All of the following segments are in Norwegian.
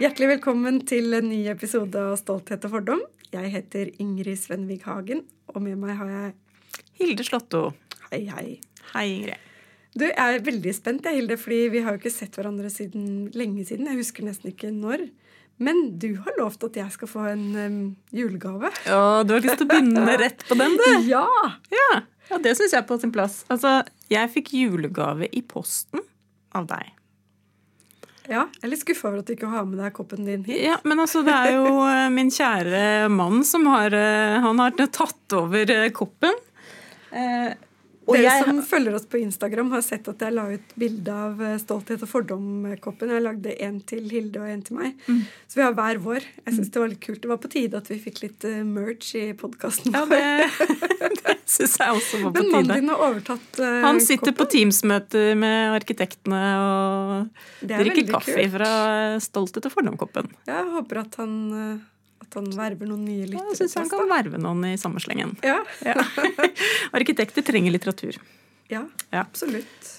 Hjertelig velkommen til en ny episode av Stolthet og fordom. Jeg heter Ingrid Svenvig Hagen, og med meg har jeg Hilde Slåtto. Hei, hei. Hei, Ingrid. Du, Jeg er veldig spent, jeg, Hilde, fordi vi har jo ikke sett hverandre siden lenge siden. Jeg husker nesten ikke når. Men du har lovt at jeg skal få en um, julegave. Ja, Du har lyst til å begynne rett på den, du? Ja! Ja, ja det syns jeg er på sin plass. Altså, jeg fikk julegave i posten av deg. Ja. Jeg er litt skuffa over at du ikke har med deg koppen din hit. Ja, Men altså, det er jo eh, min kjære mann som har eh, Han har tatt over eh, koppen. Eh, og Dere jeg som følger oss på Instagram, har sett at jeg la ut bilde av eh, Stolthet og fordom-koppen. Jeg lagde en til Hilde og en til meg. Mm. Så vi har hver vår. Jeg synes Det var litt kult. Det var på tide at vi fikk litt eh, merch i podkasten. Ja, det, det syns jeg også var på tide. Men mannen din har overtatt uh, Han sitter på koppen. Teams-møter med arkitektene og er drikker kaffe kult. fra Stolthet og fordom-koppen. Jeg håper at han, eh, at han verver noen nye Jeg lyttere. syns han kan verve noen i samme slengen. Ja, Ja. Arkitekter trenger litteratur. ja, Ja. absolutt.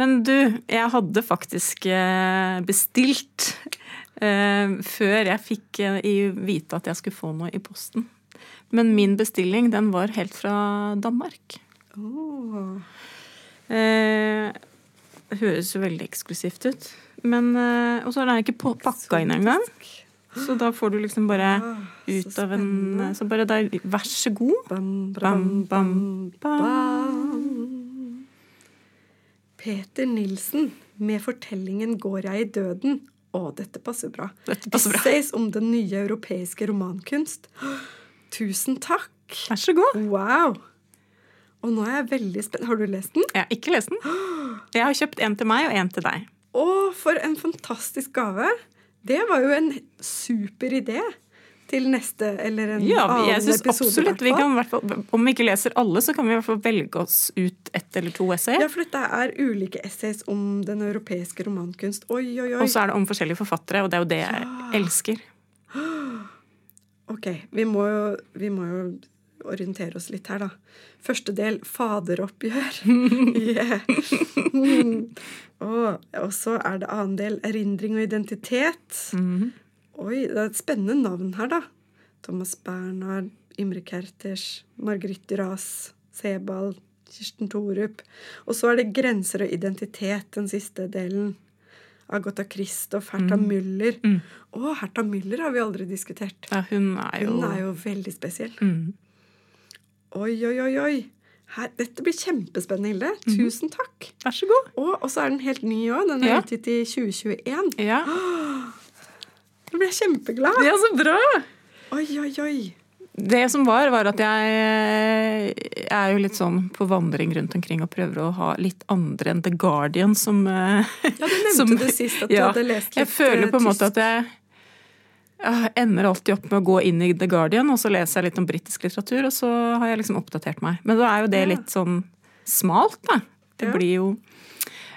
Men du, jeg hadde faktisk eh, bestilt eh, før jeg fikk eh, vite at jeg skulle få noe i posten. Men min bestilling, den var helt fra Danmark. Oh. Eh, det høres jo veldig eksklusivt ut. Men, eh, og så er den ikke pakka inn engang. Så da får du liksom bare Ah, ut av en. Så bare der, vær så god. Bam, Bam, bam, bam, bam, bam. Peter Nilsen med fortellingen 'Går jeg i døden'. Å, dette passer bra. Dette passer bra. Essays om den nye europeiske romankunst. Tusen takk! Vær så god. Wow! Og nå er jeg veldig spent. Har du lest den? Jeg har ikke lest den. Jeg har kjøpt en til meg og en til deg. Å, for en fantastisk gave! Det var jo en super idé til neste eller en Ja, annen jeg synes episode. absolutt vi kan, i hvert fall, Om vi ikke leser alle, så kan vi i hvert fall velge oss ut ett eller to essay. Ja, for dette er ulike essays om den europeiske romankunst. Oi, oi, oi. Og så er det om forskjellige forfattere, og det er jo det jeg Ja. elsker. Ok, vi må, jo, vi må jo orientere oss litt her, da. Første del faderoppgjør. yeah. Mm. Og, og så er det annen del erindring og identitet. Mhm. Oi, det er et spennende navn her, da. Thomas Bernhard, Imre Kerters, Margrit Duras, Sebald, Kirsten Thorup. Og så er det grenser og identitet, den siste delen. Agatha Kristoff, Hertha Müller. Mm. Å, Hertha Müller har vi aldri diskutert. Ja, hun er jo, Hun er jo veldig spesiell. Mm. Oi, oi, oi, oi. Her, dette blir kjempespennende, Hilde. Mhm. Tusen takk. Vær så god. Og, så er den helt ny òg. Den er Ja. utgitt i 2021. Ja. Nå ble jeg kjempeglad. ja, så bra! Oi, oi, oi. Det som var, var at jeg, jeg er jo litt sånn på vandring rundt omkring og prøver å ha litt andre enn The Guardian som Ja, du nevnte som- det sist, at du ja, hadde lest litt Jeg føler på en eh, måte at jeg jeg ender alltid opp med å gå inn i The Guardian, og så leser jeg litt om britisk litteratur, og så har jeg liksom oppdatert meg. Men da er jo det litt sånn smalt, da. Det blir jo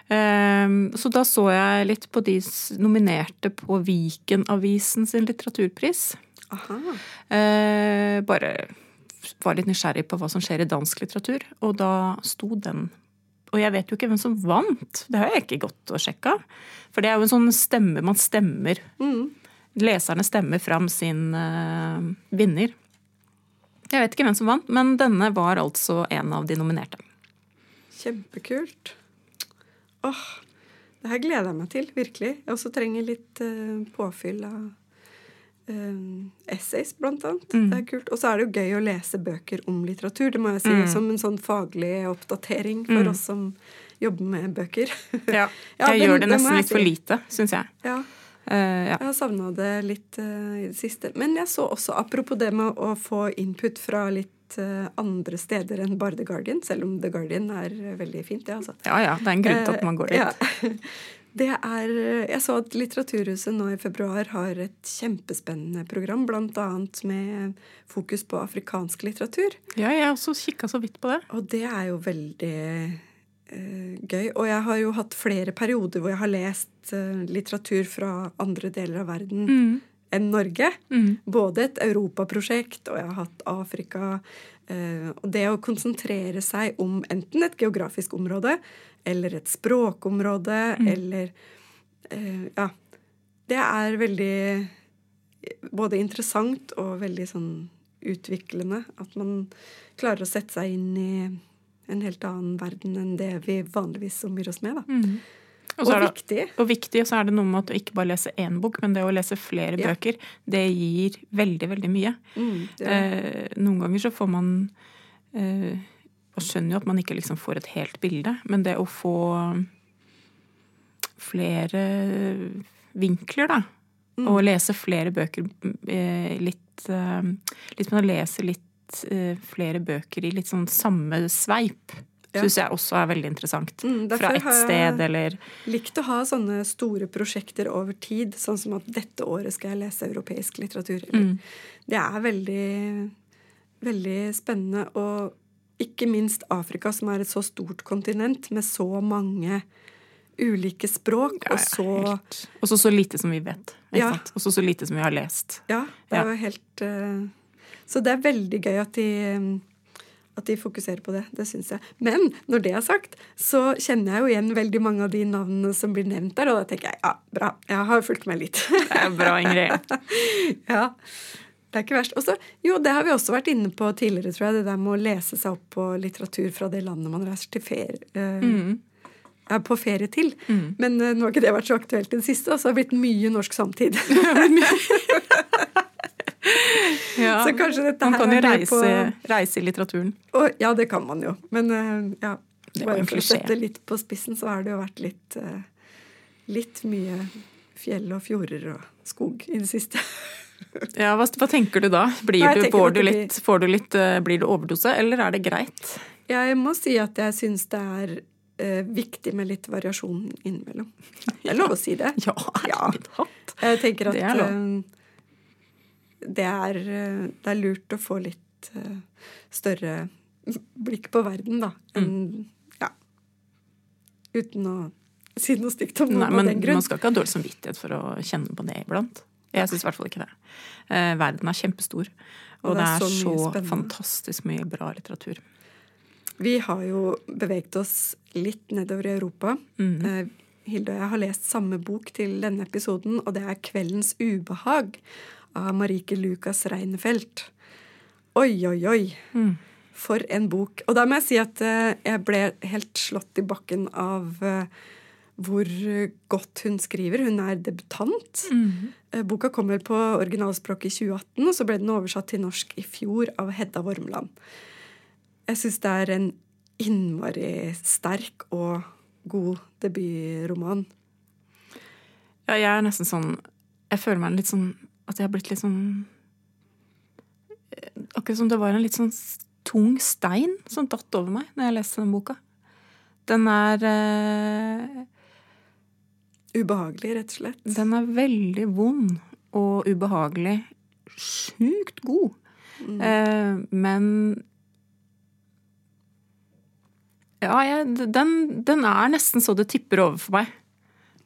um, Så da så jeg litt på de nominerte på Viken-avisen sin litteraturpris. Aha. Uh, bare var litt nysgjerrig på hva som skjer i dansk litteratur, og da sto den. Og jeg vet jo ikke hvem som vant, det har jeg ikke gått og sjekka. For det er jo en sånn stemme, man stemmer. Mm. Leserne stemmer fram sin eh, vinner. Jeg vet ikke hvem som vant, men denne var altså en av de nominerte. Kjempekult. Åh, det her gleder jeg meg til, virkelig. Jeg også trenger litt eh, påfyll av eh, essays, blant annet. Mm. Det er kult. Og så er det jo gøy å lese bøker om litteratur. Det må jeg si Mm. som en sånn faglig oppdatering for Mm. oss som jobber med bøker. Ja, Ja, jeg gjør det nesten jeg litt for lite, syns jeg. ja. Eh, ja. Jeg har savna det litt uh, i det siste. Men jeg så også, apropos det med å få input fra litt uh, andre steder enn bare The Guardian, selv om The Guardian er veldig fint, det, altså. ja ja, det er en grunn til at man går dit. Ja. Det er Jeg så at Litteraturhuset nå i februar har et kjempespennende program, annet med fokus på afrikansk litteratur. Ja, jeg har også kikka så vidt på det. Og det er jo veldig gøy. Og jeg har jo hatt flere perioder hvor jeg har lest eh, litteratur fra andre deler av verden Mm. enn Norge. Mm. Både et europaprosjekt, og jeg har hatt Afrika. Eh, og det å konsentrere seg om enten et geografisk område eller et språkområde Mm. eller eh, ja, det er veldig både interessant og veldig sånn utviklende. At man klarer å sette seg inn i en helt annen verden enn det vi vanligvis omgir oss med. Da. Mm. Og, det- viktig. Og viktig, og så er det noe med at du ikke bare leser én bok, men det å lese flere Ja. bøker, det gir veldig, veldig mye. Mm, Eh, noen ganger så får man eh, Og skjønner jo at man ikke liksom får et helt bilde, men det å få flere vinkler, da, Mm. og lese flere bøker eh, litt eh, Litt med å lese litt eh, flere bøker i litt sånn samme sveip, Ja. syns jeg også er veldig interessant. Mm, Fra ett sted, eller likt å ha sånne store prosjekter over tid, sånn som at dette året skal jeg lese europeisk litteratur. Mm. Det er veldig, veldig spennende. Og ikke minst Afrika, som er et så stort kontinent med så mange ulike språk, Ja, og så helt- Også så lite som vi vet. Ikke Ja. sant? Også så lite som vi har lest. Ja, det er jo helt eh, Så det er veldig gøy at de at de fokuserer på det. Det syns jeg. Men når det er sagt, så kjenner jeg jo igjen veldig mange av de navnene som blir nevnt der, og da tenker jeg ja, bra, jeg har fulgt med litt. Det er bra, Ingrid. ja, det er ikke verst. Også, jo, det har vi også vært inne på tidligere, tror jeg, det der med å lese seg opp på litteratur fra det landet man reiser til ferie, eh, Mm. er på ferie til. Mm. Men eh, nå har ikke det vært så aktuelt i det siste, og så har det blitt mye norsk samtid. Ja. Så kanskje dette Man her kan jo reise, på- reise i litteraturen. Og, ja, det kan man jo. Men eh, ja, bare for å sette sette litt på spissen, så har det jo vært litt, eh, litt mye fjell og fjorder og skog i det siste. Ja, hva, hva tenker du da? Blir Nei, du, får du det litt, får du litt, eh, blir det overdose, eller er det greit? Jeg må si at jeg syns det er eh, viktig med litt variasjon innimellom. Det er lov å si det. Ja, Ja. Jeg tenker at Det er eh, det, er, det er lurt å få litt eh, større blikk på verden, da. Enn Ja. Uten å si noe stygt om noe noen av den grunn. man skal ikke ha dårlig samvittighet for å kjenne på det iblant. Jeg syns i hvert fall ikke det. Eh, verden er kjempestor, og, det er så, mye så fantastisk mye bra litteratur. Vi har jo beveget oss litt nedover i Europa. Mm. Eh, Hilde og jeg har lest samme bok til denne episoden, og det er 'Kveldens ubehag' av Marike Lucas Reinfeldt. Oi, oi, oi. Mm. For en bok. Og da må jeg si at eh, jeg ble helt slått i bakken av eh, hvor godt hun skriver. Hun er debutant. Mm. -hmm. Boka kommer på originalspråket i 2018, og så ble den oversatt til norsk i fjor av Hedda Wormland. Jeg syns det er en innmari sterk og god debutroman. Ja, jeg er nesten sånn Jeg føler meg litt sånn At jeg har blitt litt sånn eh, Akkurat som det var en litt sånn tung stein som datt over meg når jeg leste den boka. Den er eh, Ubehagelig, rett og slett. Den er veldig vond og ubehagelig. Sjukt god. Mm. Eh, men Ja, jeg, den, den er nesten så det tipper over for meg.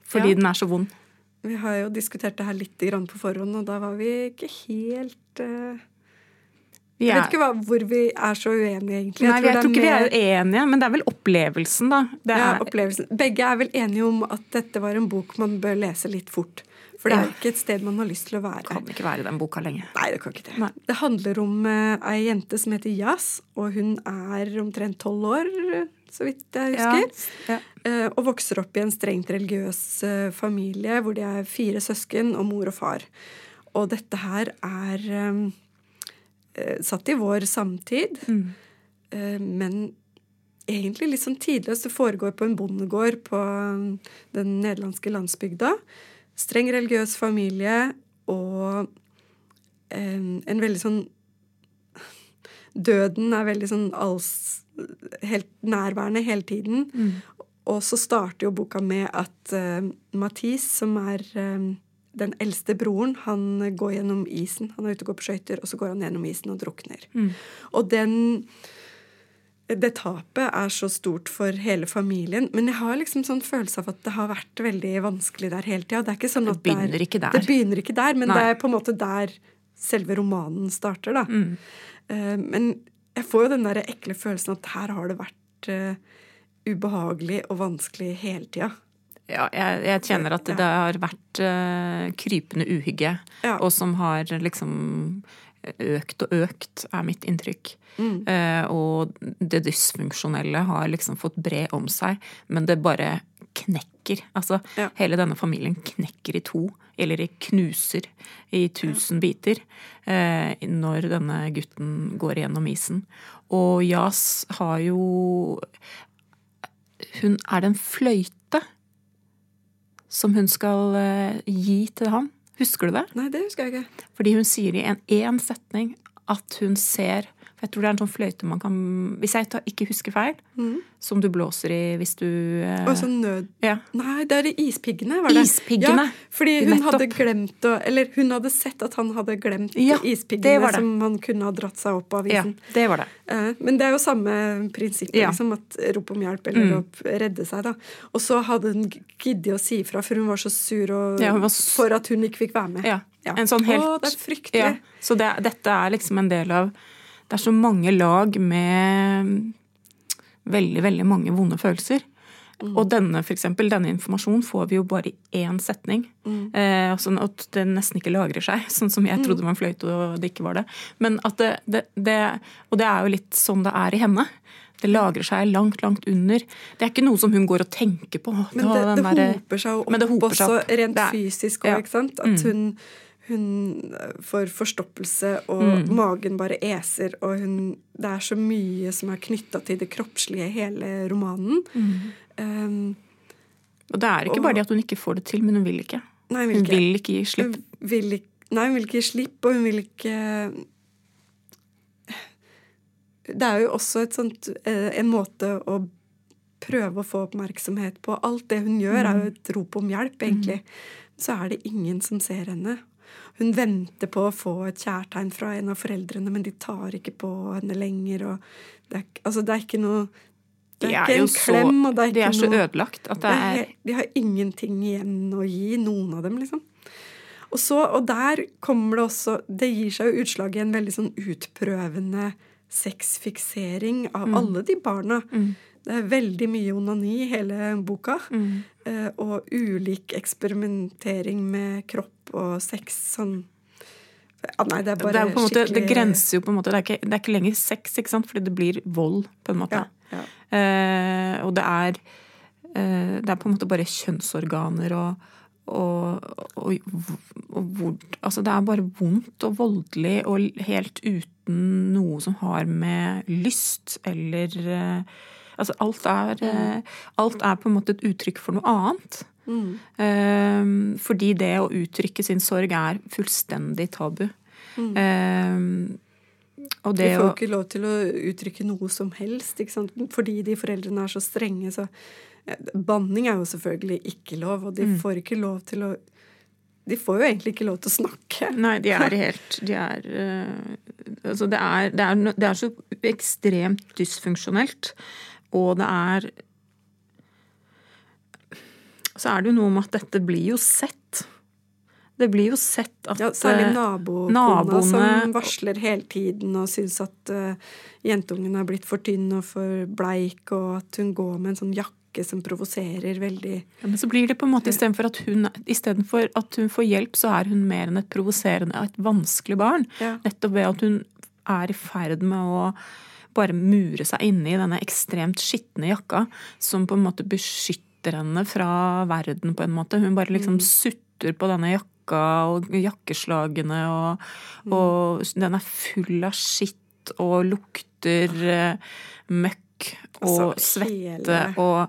Fordi Ja. den er så vond. Vi har jo diskutert det her litt grann på forhånd, og da var vi ikke helt uh, Jeg vet ikke hva, hvor vi er så uenige, egentlig. nei, jeg tror ikke vi er enige, men det er vel opplevelsen, da. Det ja, er, opplevelsen. Begge er vel enige om at dette var en bok man bør lese litt fort. For det er Ja. ikke et sted man har lyst til å være. kan ikke være i den boka lenge. Nei, det kan ikke det. Nei. Det handler om uh, ei jente som heter Yas, og hun er omtrent tolv år, så vidt jeg husker. Ja. Ja. og vokser opp i en strengt religiøs eh, familie hvor de er fire søsken og mor og far. Og dette her er eh, eh, satt i vår samtid, Mm. eh, men egentlig litt sånn tidløst. Det foregår på en bondegård på eh, den nederlandske landsbygda. Streng religiøs familie og um, en veldig sånn Døden er veldig sånn alls, helt nærværende hele tiden. Mm. Og så starter jo boka med at uh, Mathis, som er uh, den eldste broren, han går gjennom isen. Han er ute og går på skøyter, og så går han gjennom isen og drukner. Mm. Og den det tapet er så stort for hele familien. Men jeg har liksom sånn følelse av at det har vært veldig vanskelig der hele tida. Det, sånn Det begynner er, ikke der. det begynner ikke der, men Nei. det er på en måte der selve romanen starter. da. Mm. Uh, men jeg får jo den der ekle følelsen at her har det vært uh, ubehagelig og vanskelig hele tida. Ja, jeg, jeg kjenner at det, det har vært uh, krypende uhygge, Ja. og som har liksom økt og økt, er mitt inntrykk. Mm. Uh, og det dysfunksjonelle har liksom fått bre om seg, men det bare knekker. Altså, Ja. hele denne familien knekker i to, eller i knuser i tusen biter, eh, når denne gutten går gjennom isen. Og Jas har jo Hun Er det en fløyte som hun skal eh, gi til ham? Husker du det? Nei, det husker jeg ikke. Fordi hun sier i en én setning at hun ser for Jeg tror det er en sånn fløyte man kan Hvis jeg ikke husker feil, som du blåser i hvis du eh, Og sånn nød... Ja. Nei, det er ispiggene, var det? Ispiggene. Ja, fordi hun Nettopp. hadde glemt å Eller hun hadde sett at han hadde glemt Ja, ispiggene det det. som han kunne ha dratt seg opp av ja, det var det. Eh, Men det er jo samme prinsipp, Ja. liksom, at rop om hjelp eller Mm. rop redde seg. da. Og så hadde hun giddet å si ifra, for hun var så sur og, var s- for at hun ikke fikk være med. Ja. En sånn helt Å, det er fryktelig. Så det, dette er liksom en del av Det er så mange lag med veldig, veldig mange vonde følelser. Mm. Og denne, for eksempel, denne informasjonen får vi jo bare i én setning. Mm. Eh, sånn at det nesten ikke lagrer seg, sånn som jeg trodde man en fløyte og det ikke var det. Men at det, det, det Og det er jo litt sånn det er i henne. Det lagrer seg langt, langt under. Det er ikke noe som hun går og tenker på. Men det, det hoper seg opp Men det hoper seg også rent fysisk òg, ja. ikke sant? At hun, hun får forstoppelse, og Mm. magen bare eser, og hun Det er så mye som er knytta til det kroppslige i hele romanen. Mm. Um, Og det er ikke Og- bare det at hun ikke får det til, men hun vil ikke. nei, hun Hun vil ikke. vil ikke gi slipp. Hun vil ikke, nei, hun vil ikke gi slipp, og hun vil ikke Det er jo også sånt, eh, en måte å prøve å få oppmerksomhet på. Alt det hun gjør, er jo et rop om hjelp, egentlig. Så er det ingen som ser henne. Hun venter på å få et kjærtegn fra en av foreldrene, men de tar ikke på henne lenger. Det, er, altså, det er ikke noe Det De er er ikke en klem, og det er De er så noe ødelagt at det er, er de har ingenting igjen å gi, noen av dem, liksom. Og, så, og der kommer det også Det gir seg jo utslag i en veldig sånn utprøvende sexfiksering av alle de barna. Det er veldig mye onani i hele boka. eh, Og ulik eksperimentering med kropp og sex. Sånn ja, Nei, det er bare det, er på skikkelig måte, det grenser jo på en måte Det er ikke, det er ikke lenger sex, ikke sant? fordi det blir vold, på en måte. Ja, ja. Eh, og det er eh, Det er på en måte bare kjønnsorganer og og, og, og altså det er bare vondt og voldelig og helt uten noe som har med lyst eller eh, Altså alt er, eh, alt er på en måte et uttrykk for noe annet. Mm. Eh, fordi det å uttrykke sin sorg er fullstendig tabu. Eh, og De får å ikke lov til å uttrykke noe som helst, fordi de foreldrene er så strenge. Så banning er jo selvfølgelig ikke lov, og de Mm. får ikke lov til å De får jo egentlig ikke lov til å snakke. Nei, de er helt De er uh, Altså, det er, det er, det er så ekstremt dysfunksjonelt, og det er Så er det jo noe med at dette blir jo sett. Det blir jo sett at Ja, særlig eh, nabokona naboene- som varsler hele tiden og syns at uh, jentungen er blitt for tynn og for bleik, og at hun går med en sånn jakke som provoserer veldig. Ja, Men så blir det på en måte istedenfor at hun istedenfor at hun får hjelp, så er hun mer enn et provoserende, et vanskelig barn. Ja. Nettopp ved at hun er i ferd med å bare mure seg inne i denne ekstremt skitne jakka, som på en måte beskytter henne fra verden, på en måte. Hun bare liksom sutter på denne jakka og jakkeslagene, og, og den er full av skitt og lukter eh, møkk og Altså, svette hele- og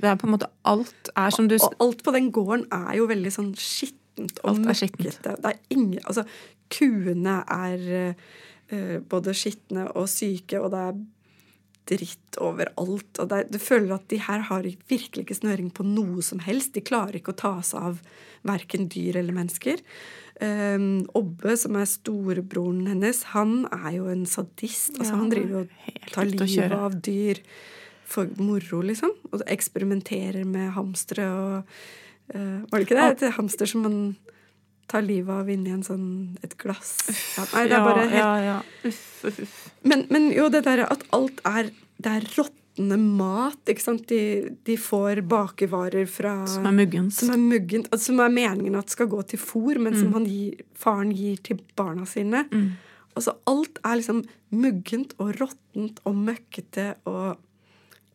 det er på en måte Alt er som du Og alt på den gården er jo veldig sånn skittent og møkkete. Det er ingen Altså, kuene er eh, både skitne og syke, og det er dritt overalt. Og det er, du føler at de her har virkelig ikke snøring på noe som helst. De klarer ikke å ta seg av verken dyr eller mennesker. Um, Obbe, som er storebroren hennes, han er jo en sadist. Altså, Ja, han driver og tar livet av dyr for moro, liksom. Og eksperimenterer med hamstere og uh, Var det ikke det? Et hamster som man tar livet av inni en sånn, et glass. Ja, nei, det er bare helt ja, ja. Uff, uff, uff. men, men jo, det derre at alt er Det er råtne mat. ikke sant? De, de får bakevarer fra Som er muggent. Som er muggent, altså, som er meningen at skal gå til fôr, men Mm. som han gir, faren gir til barna sine. Altså alt er liksom muggent og råttent og møkkete og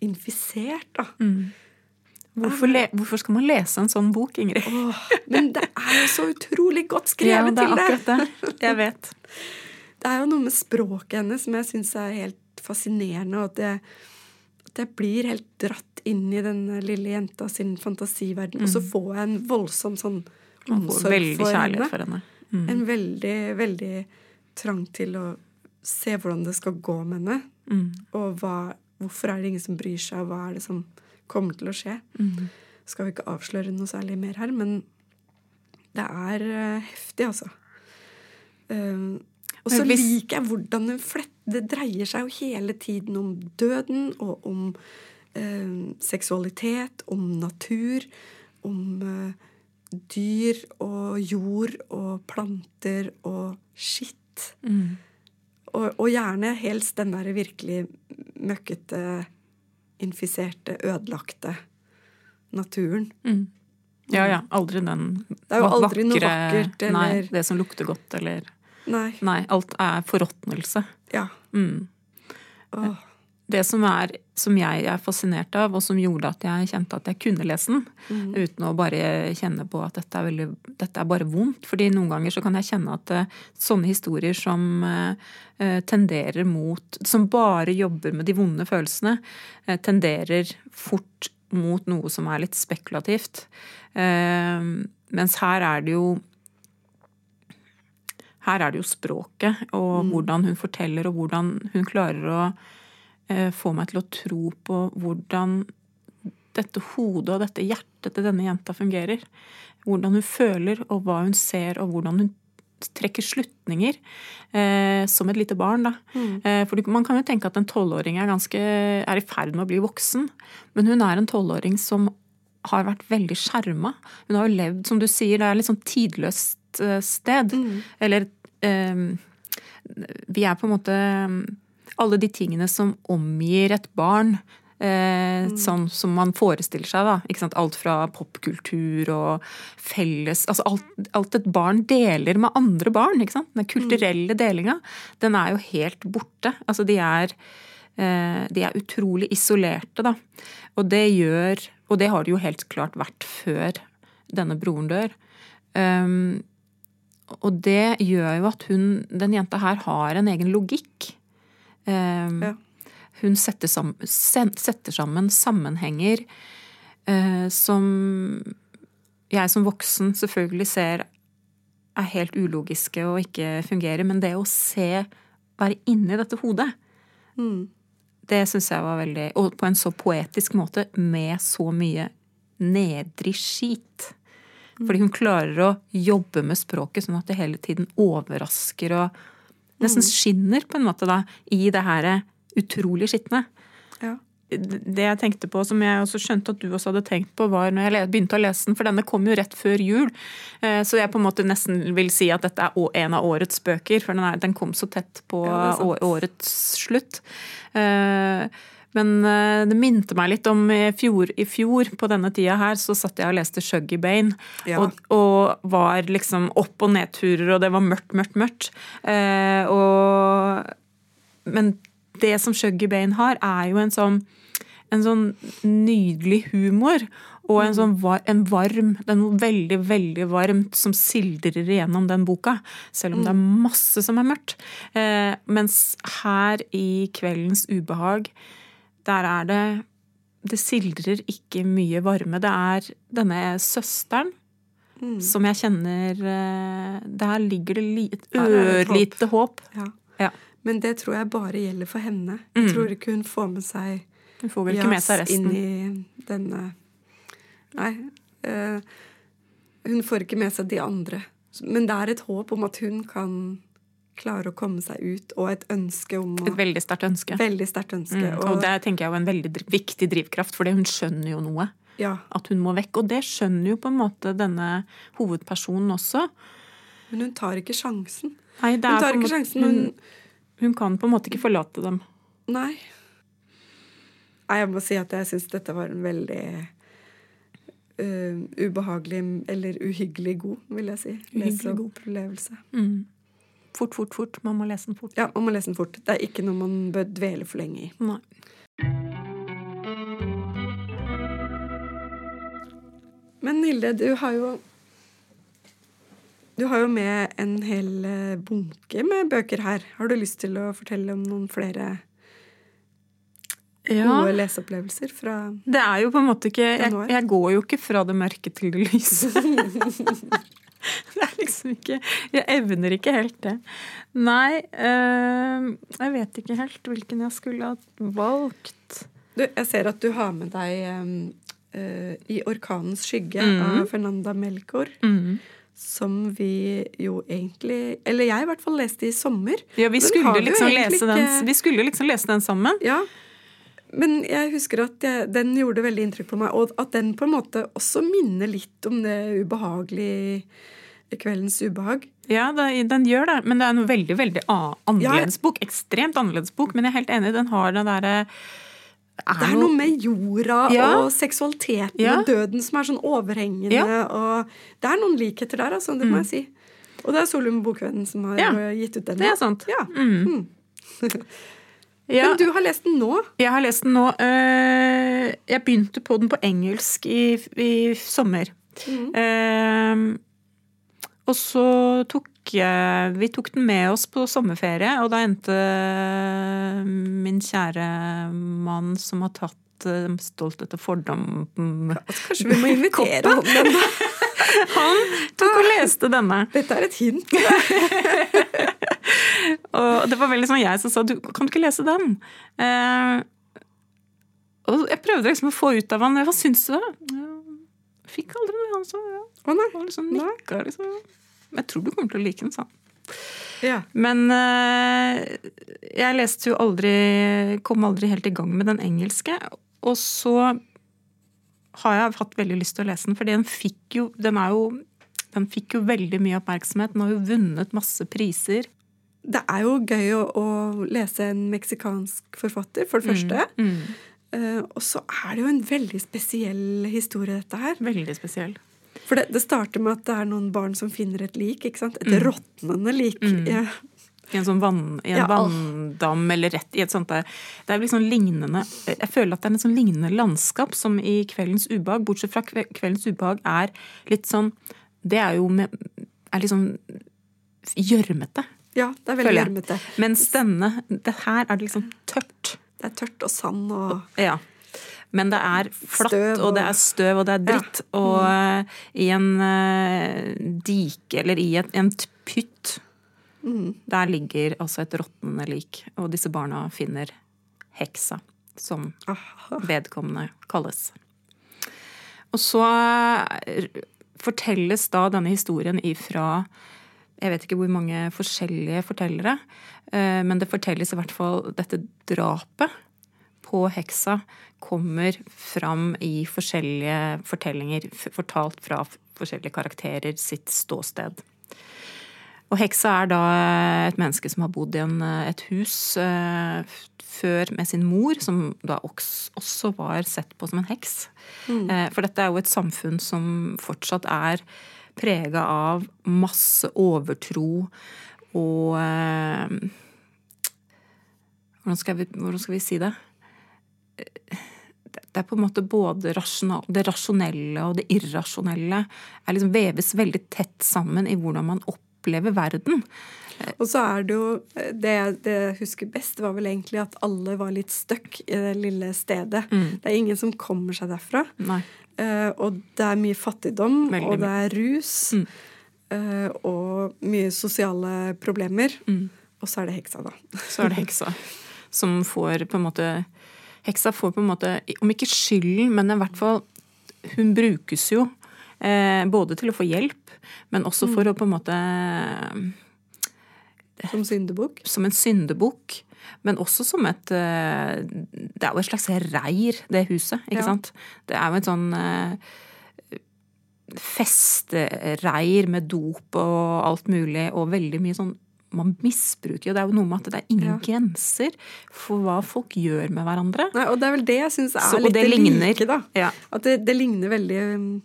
infisert, da. Mm. Hvorfor, hvorfor skal man lese en sånn bok, Ingrid? Åh, men det er jo så utrolig godt Ja, skrevet det er til det! akkurat det. Jeg vet. Det er jo noe med språket hennes som jeg syns er helt fascinerende, og at jeg, at jeg blir helt dratt inn i den lille jenta sin fantasiverden, og så får jeg en voldsom sånn omsorg for kjærlighet henne. for henne. Mm. En veldig, veldig trang til å se hvordan det skal gå med henne, Mm. og hva, hvorfor er det ingen som bryr seg, og hva er det som kommer til å skje. Mm. Skal vi ikke avsløre noe særlig mer her, men det er eh, heftig, altså. Eh, og så hvis- liker jeg hvordan hun fletter Det dreier seg jo hele tiden om døden og om eh, seksualitet, om natur, om uh, dyr og jord og planter og skitt. Mm. Og, og gjerne helst den der virkelig møkkete, infiserte, ødelagte naturen. Mm. Ja, ja. Aldri den Det er jo aldri aldri noe vakkert, Nei, det som lukter godt, eller Nei. Nei, alt er forråtnelse. Ja. Mm. Åh. Det som, er, som jeg er fascinert av, og som gjorde at jeg kjente at jeg kunne lese den, Mm. uten å bare kjenne på at dette er, veldig, dette er bare vondt. fordi noen ganger så kan jeg kjenne at uh, sånne historier som eh, tenderer mot Som bare jobber med de vonde følelsene, uh, tenderer fort mot noe som er litt spekulativt. Mens her er det jo her er det jo språket og hvordan hun forteller, og hvordan hun klarer å eh, få meg til å tro på hvordan dette hodet og dette hjertet til denne jenta fungerer. Hvordan hun føler, og hva hun ser, og hvordan hun trekker slutninger eh, som et lite barn. Da. Eh, for man kan jo tenke at en tolvåring er, ganske, er i ferd med å bli voksen, men hun er en tolvåring som har vært veldig skjerma. Hun har jo levd, som du sier, det er litt sånn tidløst sted. sted. Eller eh, Vi er på en måte Alle de tingene som omgir et barn. Eh, Sånn som man forestiller seg. da? Alt fra popkultur og felles altså alt, alt et barn deler med andre barn. Den kulturelle delinga, den er jo helt borte. Altså de er eh, de er utrolig isolerte, da. Og det gjør Og det har det jo helt klart vært før denne broren dør. Um, og det gjør jo at hun, den jenta her, har en egen logikk. Um, Ja. Hun setter sammen, setter sammen sammenhenger eh, som jeg som voksen selvfølgelig ser er helt ulogiske og ikke fungerer. Men det å se, være inni dette hodet, Mm. det syns jeg var veldig Og på en så poetisk måte, med så mye nedrig skit. Fordi hun klarer å jobbe med språket sånn at det hele tiden overrasker og nesten skinner på en måte da, i det her utrolig skitne. Ja. Det jeg tenkte på, som jeg også skjønte at du også hadde tenkt på, var når jeg begynte å lese den, for denne kom jo rett før jul. Eh, Så jeg på en måte nesten vil si at dette er en av årets bøker, for den, er, den kom så tett på Ja, årets slutt. Eh, Men eh, det minte meg litt om i fjor, i fjor på denne tida her, så satt jeg og leste Shuggy Bane. Ja. Og, og var liksom opp- og nedturer, og det var mørkt, mørkt, mørkt. Eh, og, men det som Shuggy Bane har, er jo en sånn, en sånn nydelig humor. Og en sånn var, en varm Det er noe veldig, veldig varmt som sildrer igjennom den boka. Selv om det er masse som er mørkt. Eh, mens her i Kveldens ubehag, der er det Det sildrer ikke mye varme. Det er denne søsteren som jeg kjenner eh, Der ligger det li, et Her det et ørlite håp. Ja. Ja. Men det tror jeg bare gjelder for henne. Jeg Mm. tror ikke hun får med seg Hun får vel ikke med seg resten. inn i denne Nei. Uh, hun får ikke med seg de andre. Men det er et håp om at hun kan klare å komme seg ut, og et ønske om å Et veldig sterkt ønske. Veldig sterkt ønske. Mm, og det tenker jeg er en veldig viktig drivkraft, for hun skjønner jo noe. ja, At hun må vekk. Og det skjønner jo på en måte denne hovedpersonen også. men hun tar ikke sjansen. Nei, det Hun er tar på en ikke måte- sjansen. Hun, Hun, hun kan på en måte ikke forlate dem. nei. Nei, jeg må si at jeg syns dette var en veldig uh, ubehagelig eller uhyggelig god, vil jeg si. Uhyggelig god. opplevelse. Mm. Fort, fort, fort. Man må lese den fort. Ja, man må lese den fort. Det er ikke noe man bør dvele for lenge i. Nei. Men Hilde, du har jo Du har jo med en hel eh, bunke med bøker her. Har du lyst til å fortelle om noen flere Ja. gode leseopplevelser fra Det er jo på en måte ikke jeg, jeg går jo ikke fra det mørke til det lyse. det liksom ikke Jeg evner ikke helt det. Nei, øh, jeg vet ikke helt hvilken jeg skulle ha valgt. Du, jeg ser at du har med deg eh, I orkanens skygge mm. av Fernanda Melchor. Som vi jo egentlig Eller jeg i hvert fall leste i sommer. Ja, vi skulle, liksom lese den, vi skulle liksom lese den sammen. Ja. Men jeg husker at jeg, den gjorde veldig inntrykk på meg, og at den på en måte også minner litt om det ubehagelige Kveldens ubehag. Ja, den gjør det, men det er en veldig veldig annerledes annerledes bok. Ekstremt annerledes bok, men jeg er helt enig, den har den derre Det er noe med jorda Ja. og seksualiteten Ja. og døden som er sånn overhengende. Ja. og Det er noen likheter der, altså, det må jeg si. Og det er Solum Bokvennen som har Ja. eh, gitt ut den. Det er sant. Ja. Mm. Ja, Men du har lest den nå? jeg har lest den nå. øh, Jeg begynte på den på engelsk i, i sommer. Mhm. Og så tok jeg Vi tok den med oss på sommerferie, og da endte min kjære mann, som har tatt eh, Stolthet og fordom Altså, kanskje vi må invitere ham den, da? Han tok og leste denne. Dette er et hint. Og det var veldig sånn jeg som sa du kan du ikke lese den? Eh, og jeg prøvde liksom å få ut av han hva syns du? Ja, fikk aldri noe, han sa. Ja. Å nei. Og liksom nikka, liksom. Jeg tror du kommer til å like den, sa han. Ja. Men eh, jeg leste jo aldri Kom aldri helt i gang med den engelske. Og så har jeg hatt veldig lyst til å lese den, for den fikk jo Den er jo den fikk jo veldig mye oppmerksomhet. Den har jo vunnet masse priser. Det er jo gøy å, å lese en meksikansk forfatter, for det første. Mm. Eh, og så er det jo en veldig spesiell historie, dette her. Veldig spesiell. For det, det starter med at det er noen barn som finner et lik. ikke sant? Et Mm. råtnende lik. Ja. I en sånn vann, i en Ja, vanndam eller rett i et sånt der Det er liksom lignende Jeg føler at det er et sånn lignende landskap som i Kveldens ubehag, bortsett fra Kveldens ubehag er litt sånn Det er jo med er liksom gjørmete. ja, det er veldig gjørmete. Mens denne det Her er det liksom tørt. Det er tørt og sand og Ja. Men det er flatt, Støv og, det er støv, og det er dritt. Og eh, i en eh, dike, eller i et, en pytt, pytt, der ligger altså et råtnende lik. Og disse barna finner heksa, som vedkommende kalles. Og så eh, fortelles da denne historien ifra jeg vet ikke hvor mange forskjellige fortellere, men det fortelles i hvert fall dette drapet på heksa kommer fram i forskjellige fortellinger, fortalt fra forskjellige karakterer sitt ståsted. Og heksa er da et menneske som har bodd i en, et hus eh, før med sin mor, som da også var sett på som en heks. Eh, For dette er jo et samfunn som fortsatt er prega av masse overtro og eh, hvordan, skal vi, hvordan skal vi si det? Det er på en måte både rasjonal, det rasjonelle og det irrasjonelle er liksom veves veldig tett sammen i hvordan man opplever verden. Og så er det jo Det, det jeg husker best, var vel egentlig at alle var litt stuck i det lille stedet. Mm. Det er ingen som kommer seg derfra. Eh, og det er mye fattigdom, Veldig og det er rus. Mm. eh, og mye sosiale problemer. Mm. Og så er det heksa, da. Så er det heksa som får på en måte Heksa får på en måte, om ikke skylden, men i hvert fall Hun brukes jo eh, både til å få hjelp, men også for å på en måte Som syndebukk. som en syndebukk, men også som et eh, Det er jo et slags reir, det huset, ikke Ja. sant? Det er jo et sånn eh, festereir med dop og alt mulig, og veldig mye sånn man misbruker jo. Det er jo noe med at det er ingen Ja. grenser for hva folk gjør med hverandre. Nei, og det er vel det jeg syns er Så- litt det ligner. like, da. Ja. At det, det ligner veldig um,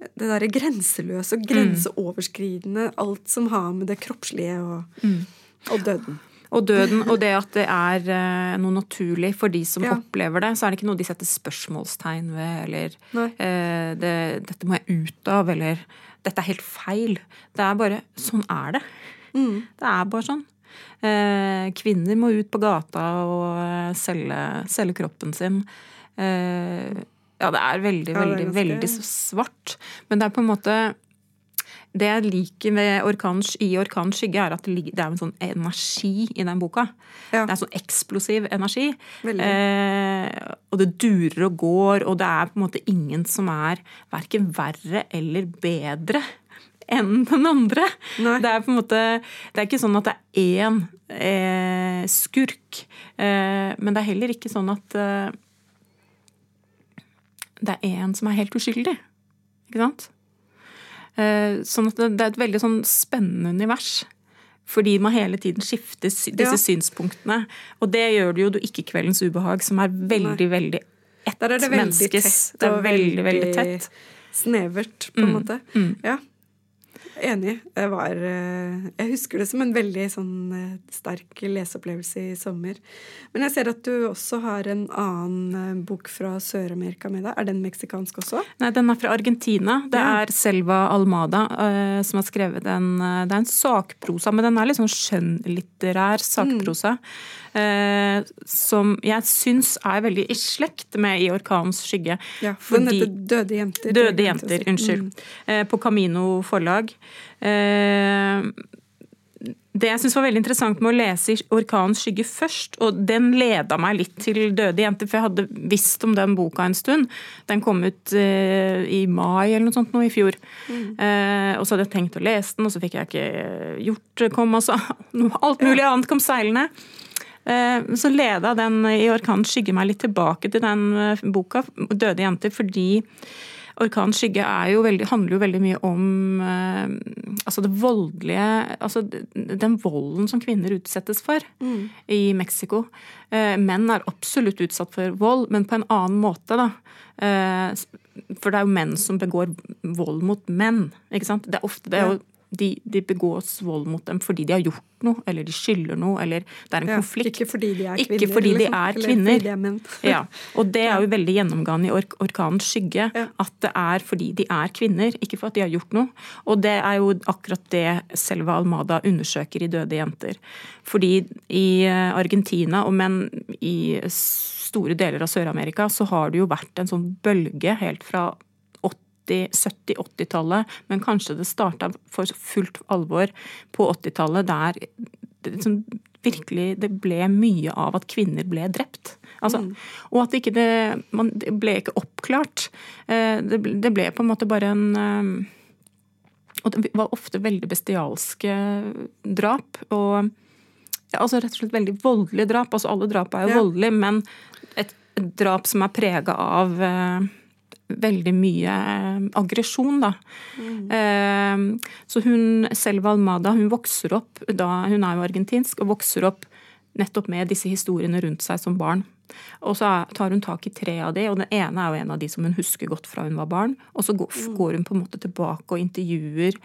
det derre grenseløse og grenseoverskridende. Alt som har med det kroppslige og, Mm. og døden. Og døden, og det at det er eh, noe naturlig for de som Ja. opplever det, så er det ikke noe de setter spørsmålstegn ved, eller eh, det, 'Dette må jeg ut av', eller 'Dette er helt feil'. Det er bare Sånn er det. Mm. Det er bare sånn. Eh, kvinner må ut på gata og eh, selge, selge kroppen sin. Eh, ja, det er veldig, Ja, det er veldig, veldig svart. Men det er på en måte Det jeg liker ved orkan, i 'Orkan skygge', er at det, er en sånn energi i den boka. Ja. Det er sånn eksplosiv energi. Eh, og det durer og går, og det er på en måte ingen som er verken verre eller bedre enn den andre. Nei. Det er på en måte Det er ikke sånn at det er én eh, skurk. Eh, men det er heller ikke sånn at eh, det er én som er helt uskyldig. Ikke sant? Eh, sånn at det, det er et veldig sånn spennende univers. Fordi man hele tiden skifter sy- disse Ja. synspunktene. Og det gjør det jo du ikke Kveldens ubehag, som er veldig, veldig ett er veldig menneskes. tett Det er og veldig, veldig tett. snevert, på en Mm, måte. mm. Ja. Enig. Det var eh, Jeg husker det som en veldig sånn eh, sterk leseopplevelse i sommer. Men jeg ser at du også har en annen eh, bok fra Sør-Amerika med deg. Er den meksikansk også? Nei, den er fra Argentina. Det Ja. er Selva Almada som har skrevet den. eh, det er en sakprosa, men den er litt sånn skjønnlitterær sakprosa. Eh, som jeg syns er veldig i slekt med I orkanens skygge. Ja, Den heter Døde jenter. Døde jenter, si. unnskyld. Mm. Eh, på Camino forlag. Eh, det jeg syns var veldig interessant med å lese Orkanens skygge først, og den leda meg litt til Døde jenter, for jeg hadde visst om den boka en stund. Den kom ut eh, i mai eller noe sånt nå i fjor. Eh, og så hadde jeg tenkt å lese den, og så fikk jeg ikke gjort det. Kom altså, alt mulig annet kom seilende. Eh, Så leda den i Orkanens skygge meg litt tilbake til den eh, boka, 'Døde jenter', fordi Orkanens skygge jo veldig, handler jo veldig mye om eh, altså det voldelige altså Den volden som kvinner utsettes for Mm. i Mexico. Eh, menn er absolutt utsatt for vold, men på en annen måte, da. Eh, for det er jo menn som begår vold mot menn. ikke sant? Det er ofte det er jo de, de begås vold mot dem fordi de har gjort noe, eller de skylder noe, eller det er en Ja, konflikt. Ikke fordi de er kvinner. Ikke fordi de liksom, er kvinner. de er. Ja, og det er jo veldig gjennomgående i ork orkanens skygge. Ja. At det er fordi de er kvinner, ikke for at de har gjort noe. Og det er jo akkurat det Selva Almada undersøker i Døde jenter. Fordi i eh, Argentina, og men i store deler av Sør-Amerika, så har det jo vært en sånn bølge helt fra 70-80-tallet, men kanskje det starta for fullt alvor på 80-tallet, der det liksom virkelig det ble mye av at kvinner ble drept. Altså, Og at ikke det, man, det ble ikke oppklart. Eh, Det, det ble på en måte bare en eh, Og det var ofte veldig bestialske drap. Og ja, altså rett og slett veldig voldelige drap. Altså alle drap er jo Ja. voldelige, men et, et drap som er prega av eh, veldig mye eh, aggresjon, da. Mm. så hun Selva Almada hun vokser opp da Hun er jo argentinsk og vokser opp nettopp med disse historiene rundt seg som barn. Og så tar hun tak i tre av de, og den ene er jo en av de som hun husker godt fra hun var barn. Og så går, går hun på en måte tilbake og intervjuer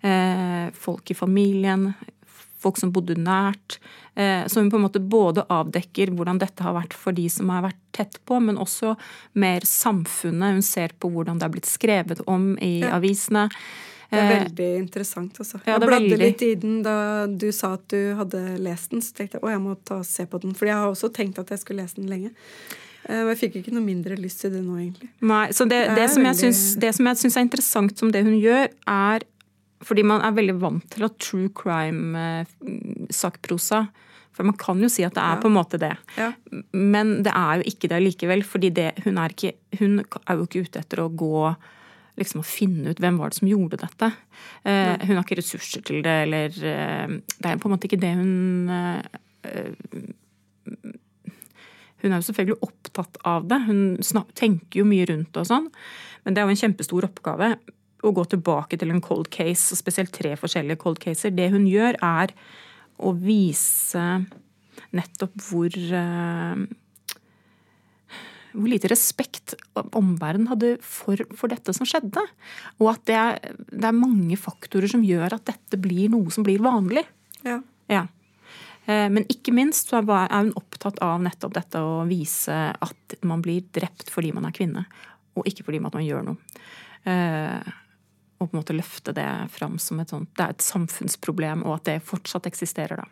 eh, folk i familien, folk som bodde nært. Eh, så hun på en måte både avdekker hvordan dette har vært for de som har vært tett på, men også mer samfunnet. Hun ser på hvordan det er blitt skrevet om i Ja. avisene. Det er Eh, veldig interessant, altså. ja, jeg bladde veldig. litt i den da du sa at du hadde lest den, så tenkte jeg å, jeg må ta og se på den. For jeg har også tenkt at jeg skulle lese den lenge. Eh, Men jeg fikk ikke noe mindre lyst til det nå, egentlig. Nei, så det, Det det, som, som jeg veldig- syns, det som jeg syns er interessant som det hun gjør, er fordi man er veldig vant til at true crime-sakprosa For man kan jo si at det er Ja. på en måte det. Ja. Men det er jo ikke det likevel. fordi det, hun, er ikke, hun er jo ikke ute etter å gå liksom å finne ut hvem var det som gjorde dette. Eh, hun har ikke ressurser til det, eller eh, Det er på en måte ikke det hun eh, hun er jo selvfølgelig opptatt av det. Hun tenker jo mye rundt det og sånn. Men det er jo en kjempestor oppgave å gå tilbake til en cold case, og spesielt tre forskjellige cold caser. Det hun gjør, er å vise nettopp hvor eh, hvor lite respekt omverdenen hadde for, for, dette som skjedde. Og at det er, det er, mange faktorer som gjør at dette blir noe som blir vanlig. Ja. ja. Eh, men ikke minst så er hun opptatt av nettopp dette å vise at man blir drept fordi man er kvinne, og ikke fordi man gjør noe. Og på en måte løfte det fram som et sånt Det er et samfunnsproblem, og at det fortsatt eksisterer, da.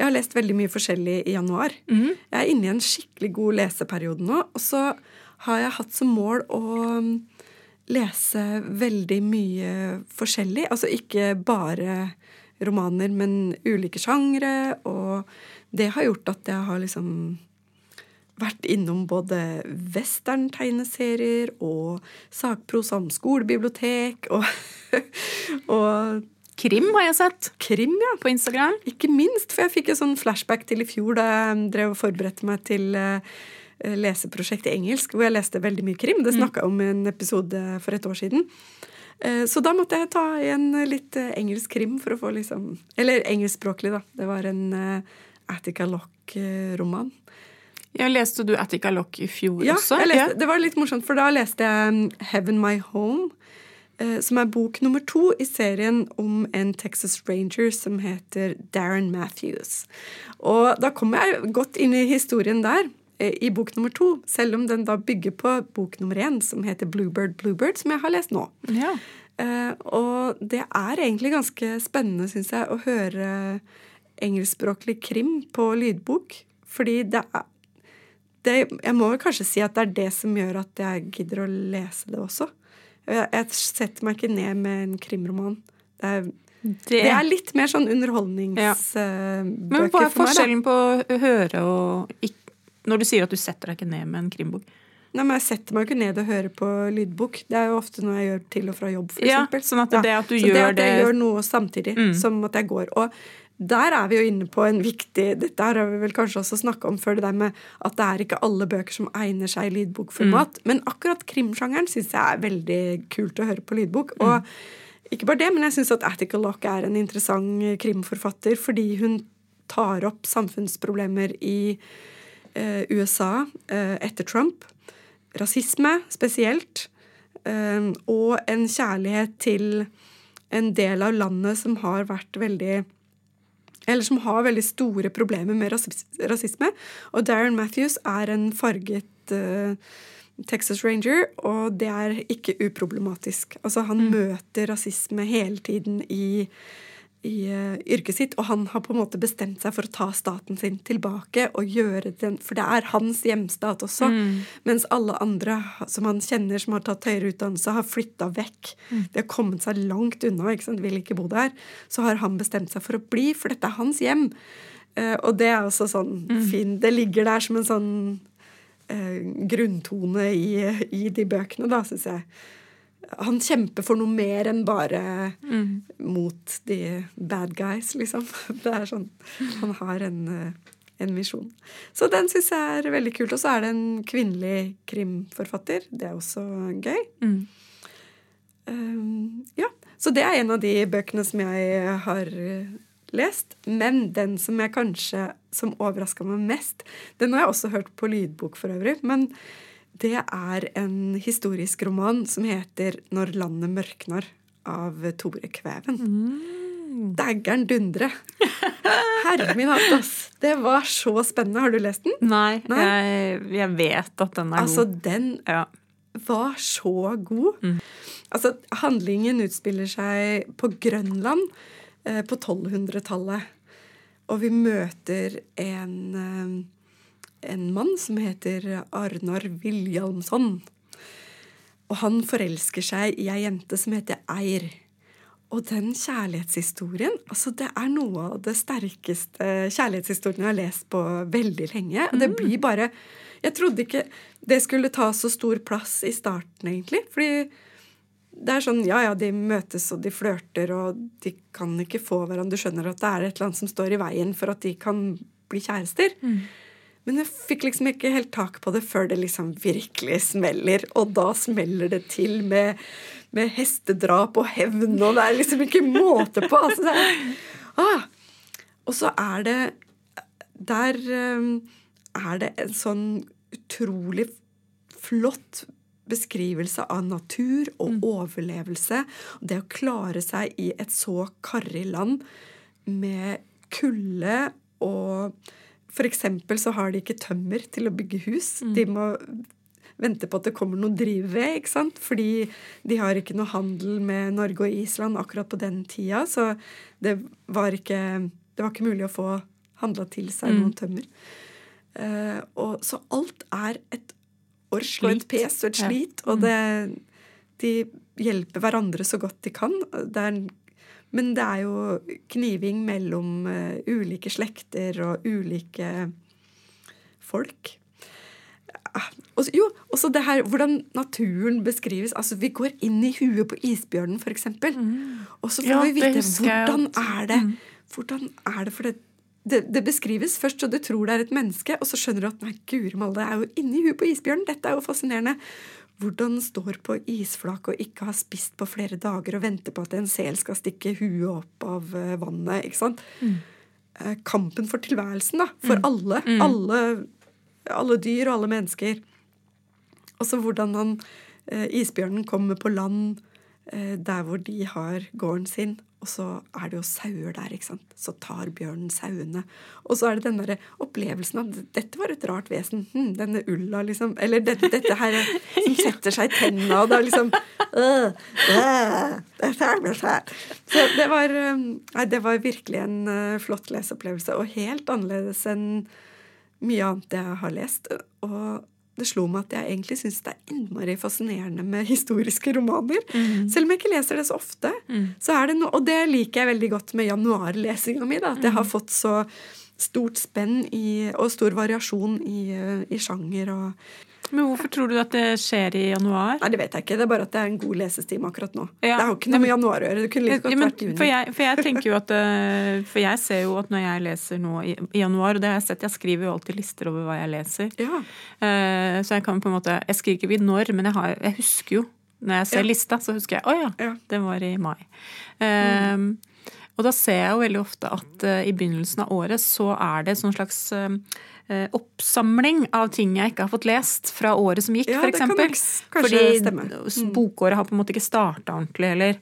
Jeg har lest veldig mye forskjellig i januar. Mm. Jeg er inne i en skikkelig god leseperiode nå. Og så har jeg hatt som mål å um, lese veldig mye forskjellig. Altså ikke bare romaner, men ulike sjangre. Og det har gjort at jeg har liksom vært innom både western-tegneserier og sakprosa om skolebibliotek og, og Krim har jeg sett. Krim, ja. På Instagram. Ikke minst, for jeg fikk en sånn flashback til i fjor da jeg drev og forberedte meg til uh, leseprosjekt i engelsk, hvor jeg leste veldig mye krim. Det snakka jeg om i en episode for et år siden. Uh, så da måtte jeg ta igjen litt uh, engelsk krim for å få liksom Eller engelskspråklig, da. Det var en Attica Lock-roman. Ja, leste du Attica Lock i fjor ja, også? Leste, ja, det var litt morsomt, for da leste jeg um, Heaven My Home Eh, som er bok nummer to i serien om en Texas Ranger som heter Darren Matthews. Og da kommer jeg godt inn i historien der, eh, i bok nummer to, selv om den da bygger på bok nummer én, som heter Bluebird Bluebird, som jeg har lest nå. Ja. Eh, og det er egentlig ganske spennende, syns jeg, å høre engelskspråklig krim på lydbok. Fordi det er det, Jeg må vel kanskje si at det er det som gjør at jeg gidder å lese det også. Jeg setter meg ikke ned med en krimroman. Det er, det, det er litt mer sånn underholdningsbøker ja. Men hva er forskjellen på å høre og ikke Når du sier at du setter deg ikke ned med en krimbok? Nei, men Jeg setter meg ikke ned og hører på lydbok. Det er jo ofte noe jeg gjør til og fra jobb. For ja, eksempel. sånn at det at du ja. gjør det at jeg gjør noe samtidig mm. som at jeg går. Og der er vi jo inne på en viktig Dette har vi vel kanskje også snakka om før, det der med at det er ikke alle bøker som egner seg i lydbokformat. Mm. Men akkurat krimsjangeren syns jeg er veldig kult å høre på lydbok. Mm. Og ikke bare det, men jeg syns at Attica Lock er en interessant krimforfatter fordi hun tar opp samfunnsproblemer i eh, USA eh, etter Trump. Rasisme spesielt. Eh, og en kjærlighet til en del av landet som har vært veldig eller som har veldig store problemer med rasisme. Og Darren Matthews er en farget uh, Texas Ranger, og det er ikke uproblematisk. Altså, han mm. møter rasisme hele tiden i i uh, yrket sitt, og han har på en måte bestemt seg for å ta staten sin tilbake og gjøre den For det er hans hjemstat også. Mm. Mens alle andre som han kjenner som har tatt høyere utdannelse, har flytta vekk. Mm. De har kommet seg langt unna, ikke sant? vil ikke bo der. Så har han bestemt seg for å bli, for dette er hans hjem. Uh, og det er også sånn mm. fin Det ligger der som en sånn uh, grunntone i, i de bøkene, da, syns jeg han kjemper for noe mer enn bare mm. mot de bad guys, liksom. Det er sånn Han har en, eh, en misjon. Så den syns jeg er veldig kult. Og så er det en kvinnelig krimforfatter. Det er også gøy. Mm. Um, ja. Så det er en av de bøkene som jeg har lest. Men den som jeg kanskje som overraska meg mest Den har jeg også hørt på lydbok for øvrig. men det er en historisk roman som heter 'Når landet mørknar' av Tore Kveven. Mm. Daggeren dundre! Herre min hatt, ass! Det var så spennende. Har du lest den? Nei, Nei? Jeg, jeg, vet at den er altså, god. Altså, den ja. var så god. Mm. Altså, handlingen utspiller seg på Grønland eh, på 1200-tallet. Og vi møter en eh, en mann som heter Arnar Viljalmsson. Og han forelsker seg i ei jente som heter Eir. Og den kjærlighetshistorien altså Det er noe av det sterkeste kjærlighetshistorien jeg har lest på veldig lenge. Og det mm. blir bare Jeg trodde ikke det skulle ta så stor plass i starten, egentlig. Fordi det er sånn Ja, ja, de møtes og de flørter, og de kan ikke få hverandre. Du skjønner at det er et eller annet som står i veien for at de kan bli kjærester. Mm. Men jeg fikk liksom ikke helt tak på det før det liksom virkelig smeller. Og da smeller det til med, med hestedrap og hevn, og det er liksom ikke måte på. Altså, det er, ah. Og så er det Der um, er det en sånn utrolig flott beskrivelse av natur og Mm. overlevelse. Det å klare seg i et så karrig land med kulde og Eksempel så har de ikke tømmer til å bygge hus. Mm. De må vente på at det kommer noe drivved, ikke sant? Fordi de har ikke noe handel med Norge og Island akkurat på den tida. Så det var ikke, det var ikke mulig å få handla til seg Mm. noen tømmer. Uh, og, så alt er et ork og et pes og et Ja. Mm. slit. Og det, de hjelper hverandre så godt de kan. Det er, en- men det er jo kniving mellom eh, ulike slekter og ulike folk. Også, jo, også det her, hvordan naturen beskrives. Altså, Vi går inn i huet på isbjørnen, f.eks. Og så får Ja, vi vite hvordan Mm. er det Hvordan er det for det, det, det beskrives først, så du tror det er et menneske, og så skjønner du at nei, guri malla, det er jo inni huet på isbjørnen. Dette er jo fascinerende. Hvordan står på isflak og ikke har spist på flere dager og venter på at en sel skal stikke huet opp av eh, vannet. ikke sant? Mm. Kampen for tilværelsen, da. For alle. alle. Alle dyr og alle mennesker. Og så hvordan han, eh, isbjørnen kommer på land eh, der hvor de har gården sin. Og så er det jo sauer der, ikke sant. Så tar bjørnen sauene. Og så er det den derre opplevelsen av dette var et rart vesen. Hm, denne ulla, liksom. Eller dette, dette her som setter seg i tenna, og det er liksom øh, øh, er det her. Så det var, eh, nei, det var virkelig en eh, flott leseopplevelse, og helt annerledes enn mye annet jeg har lest. Og det slo meg at jeg egentlig syns det er innmari fascinerende med historiske romaner. Selv om jeg ikke leser det så ofte. Så er det no og det liker jeg veldig godt med januarlesinga mi. At jeg har fått så stort spenn i, og stor variasjon i, eh, i sjanger. Og, Men hvorfor tror du at det skjer i januar? nei, det vet jeg ikke. Det er bare at det er en god lesestime akkurat nå. Ja. Det har jo ikke noe med januar å gjøre. Det kunne like Ja, godt men vært juni. for, jeg, for jeg tenker jo at eh, For jeg ser jo at når jeg leser nå i, i januar, og det har jeg sett, jeg skriver jo alltid lister over hva jeg leser. Ja. Eh, så jeg kan på en måte Jeg skriver ikke når, men jeg, har, jeg husker jo. Når jeg ser Ja. lista, så husker jeg å ja, Ja. det var i mai. Eh, Og da ser jeg jo veldig ofte at eh, i begynnelsen av året så er det sånn slags eh, eh, oppsamling av ting jeg ikke har fått lest fra året som gikk, Ja, for det kan eksempel. Fordi stemme. bokåret har på en måte ikke starta ordentlig, eller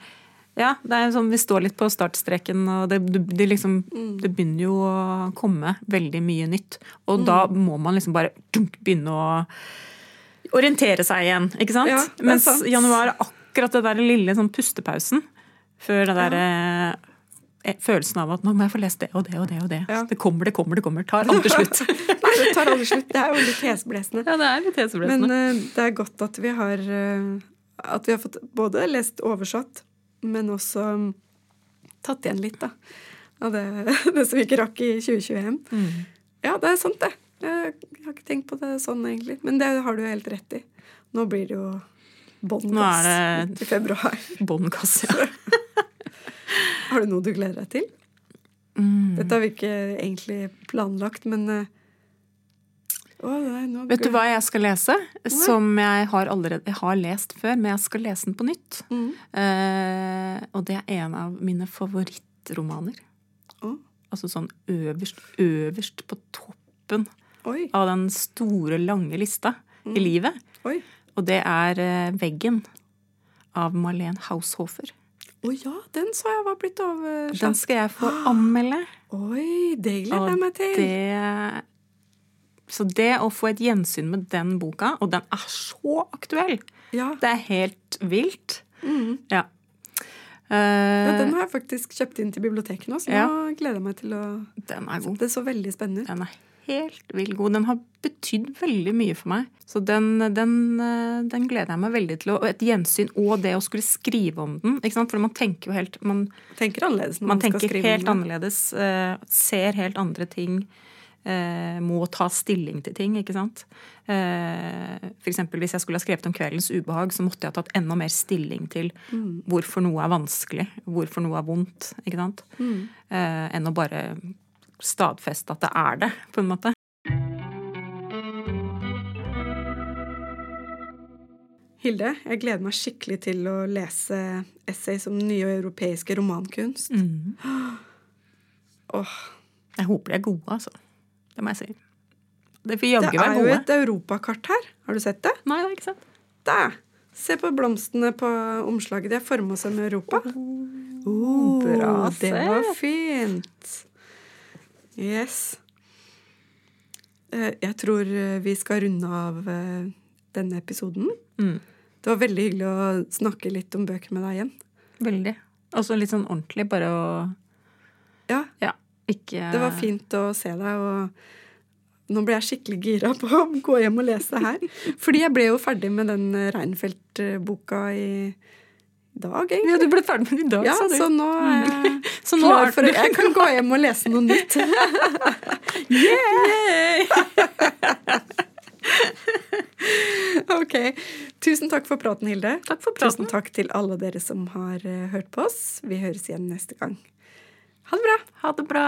ja, det er sånn, Vi står litt på startstreken, og det, det, liksom, Mm. det begynner jo å komme veldig mye nytt. Og da Mm. må man liksom bare begynne å orientere seg igjen, ikke sant? Ja, Mens sant. januar er akkurat det der lille sånn pustepausen før det der eh, følelsen av at nå må jeg få lest det og det og det og det. Ja. Det kommer, det kommer, det kommer. Tar aldri slutt. Nei, det tar aldri slutt. Det er jo litt heseblesende. ja, det er litt Men heseblesende. eh, det er godt at vi har uh, At vi har fått både lest oversatt, men også um, tatt igjen litt, da. Av det, det som vi ikke rakk i 2021. Mm. Ja, det er sant, det. Jeg har ikke tenkt på det sånn, egentlig. Men det har du jo helt rett i. Nå blir det jo bånn gass til i februar. Bånn. Ja. Har du noe du gleder deg til? Mm. Dette har vi ikke egentlig planlagt, men oh, å, nei, Vet du hva jeg skal lese? Som jeg har allerede jeg har lest før, men jeg skal lese den på nytt. Mm. Eh, og det er en av mine favorittromaner. Oh. Altså sånn øverst, øverst på toppen Oi. av den store, lange lista i livet. Oi. Og det er eh, 'Veggen' av Marlene Haushofer. Å ja, den så jeg var blitt Den skal jeg få anmelde. Oi, det gleder jeg meg til. det Så det å få et gjensyn med den boka, og den er så aktuell, Ja, det er helt vilt. mm. Ja. ja, Eh, Den har jeg faktisk kjøpt inn til biblioteket nå, så Ja. nå gleder jeg meg til å den er god. Det så veldig spennende ut. Den er helt vill god. Den har betydd veldig mye for meg. Så den, den, eh, den gleder jeg meg veldig til. Og et gjensyn og det å skulle skrive om den. Ikke sant? For man tenker jo helt Man, Tenker annerledes man man, tenker helt annerledes. eh, ser helt andre ting. eh, må ta stilling til ting, ikke sant. For eksempel hvis jeg skulle ha skrevet om kveldens ubehag, så måtte jeg ha tatt enda mer stilling til Mm. hvorfor noe er vanskelig, hvorfor noe er vondt, ikke sant. Mm. Enn å bare stadfeste at det er det, på en måte. Hilde, jeg gleder meg skikkelig til å lese essays om nye og europeiske romankunst. Mm. Oh. Jeg håper de er gode, altså. Det må jeg si. Det, det er jo gode. et europakart her. Har du sett det? Nei, det har jeg ikke sett. Der! Se på blomstene på omslaget. De er forma som Europa. Oh, oh, bra Det var fint. Yes. Eh, Jeg tror eh, vi skal runde av eh, denne episoden. Mm. Det var veldig hyggelig å snakke litt om bøker med deg igjen. Veldig. Og så litt sånn ordentlig, bare å Ja, Ja, ikke det var fint å se deg, og nå ble jeg skikkelig gira på å gå hjem og lese det her. Fordi jeg ble jo ferdig med den Reinfeldt-boka i dag, egentlig. Ja, du ble ferdig med det i dag, Ja, sa du. så nå er jeg Så nå klar er for du Jeg kan gå hjem og lese noe nytt. yeah! Ok. Tusen takk for praten, Hilde. Takk for praten. Tusen takk til alle dere som har eh, hørt på oss. Vi høres igjen neste gang. Ha det bra. Ha det bra.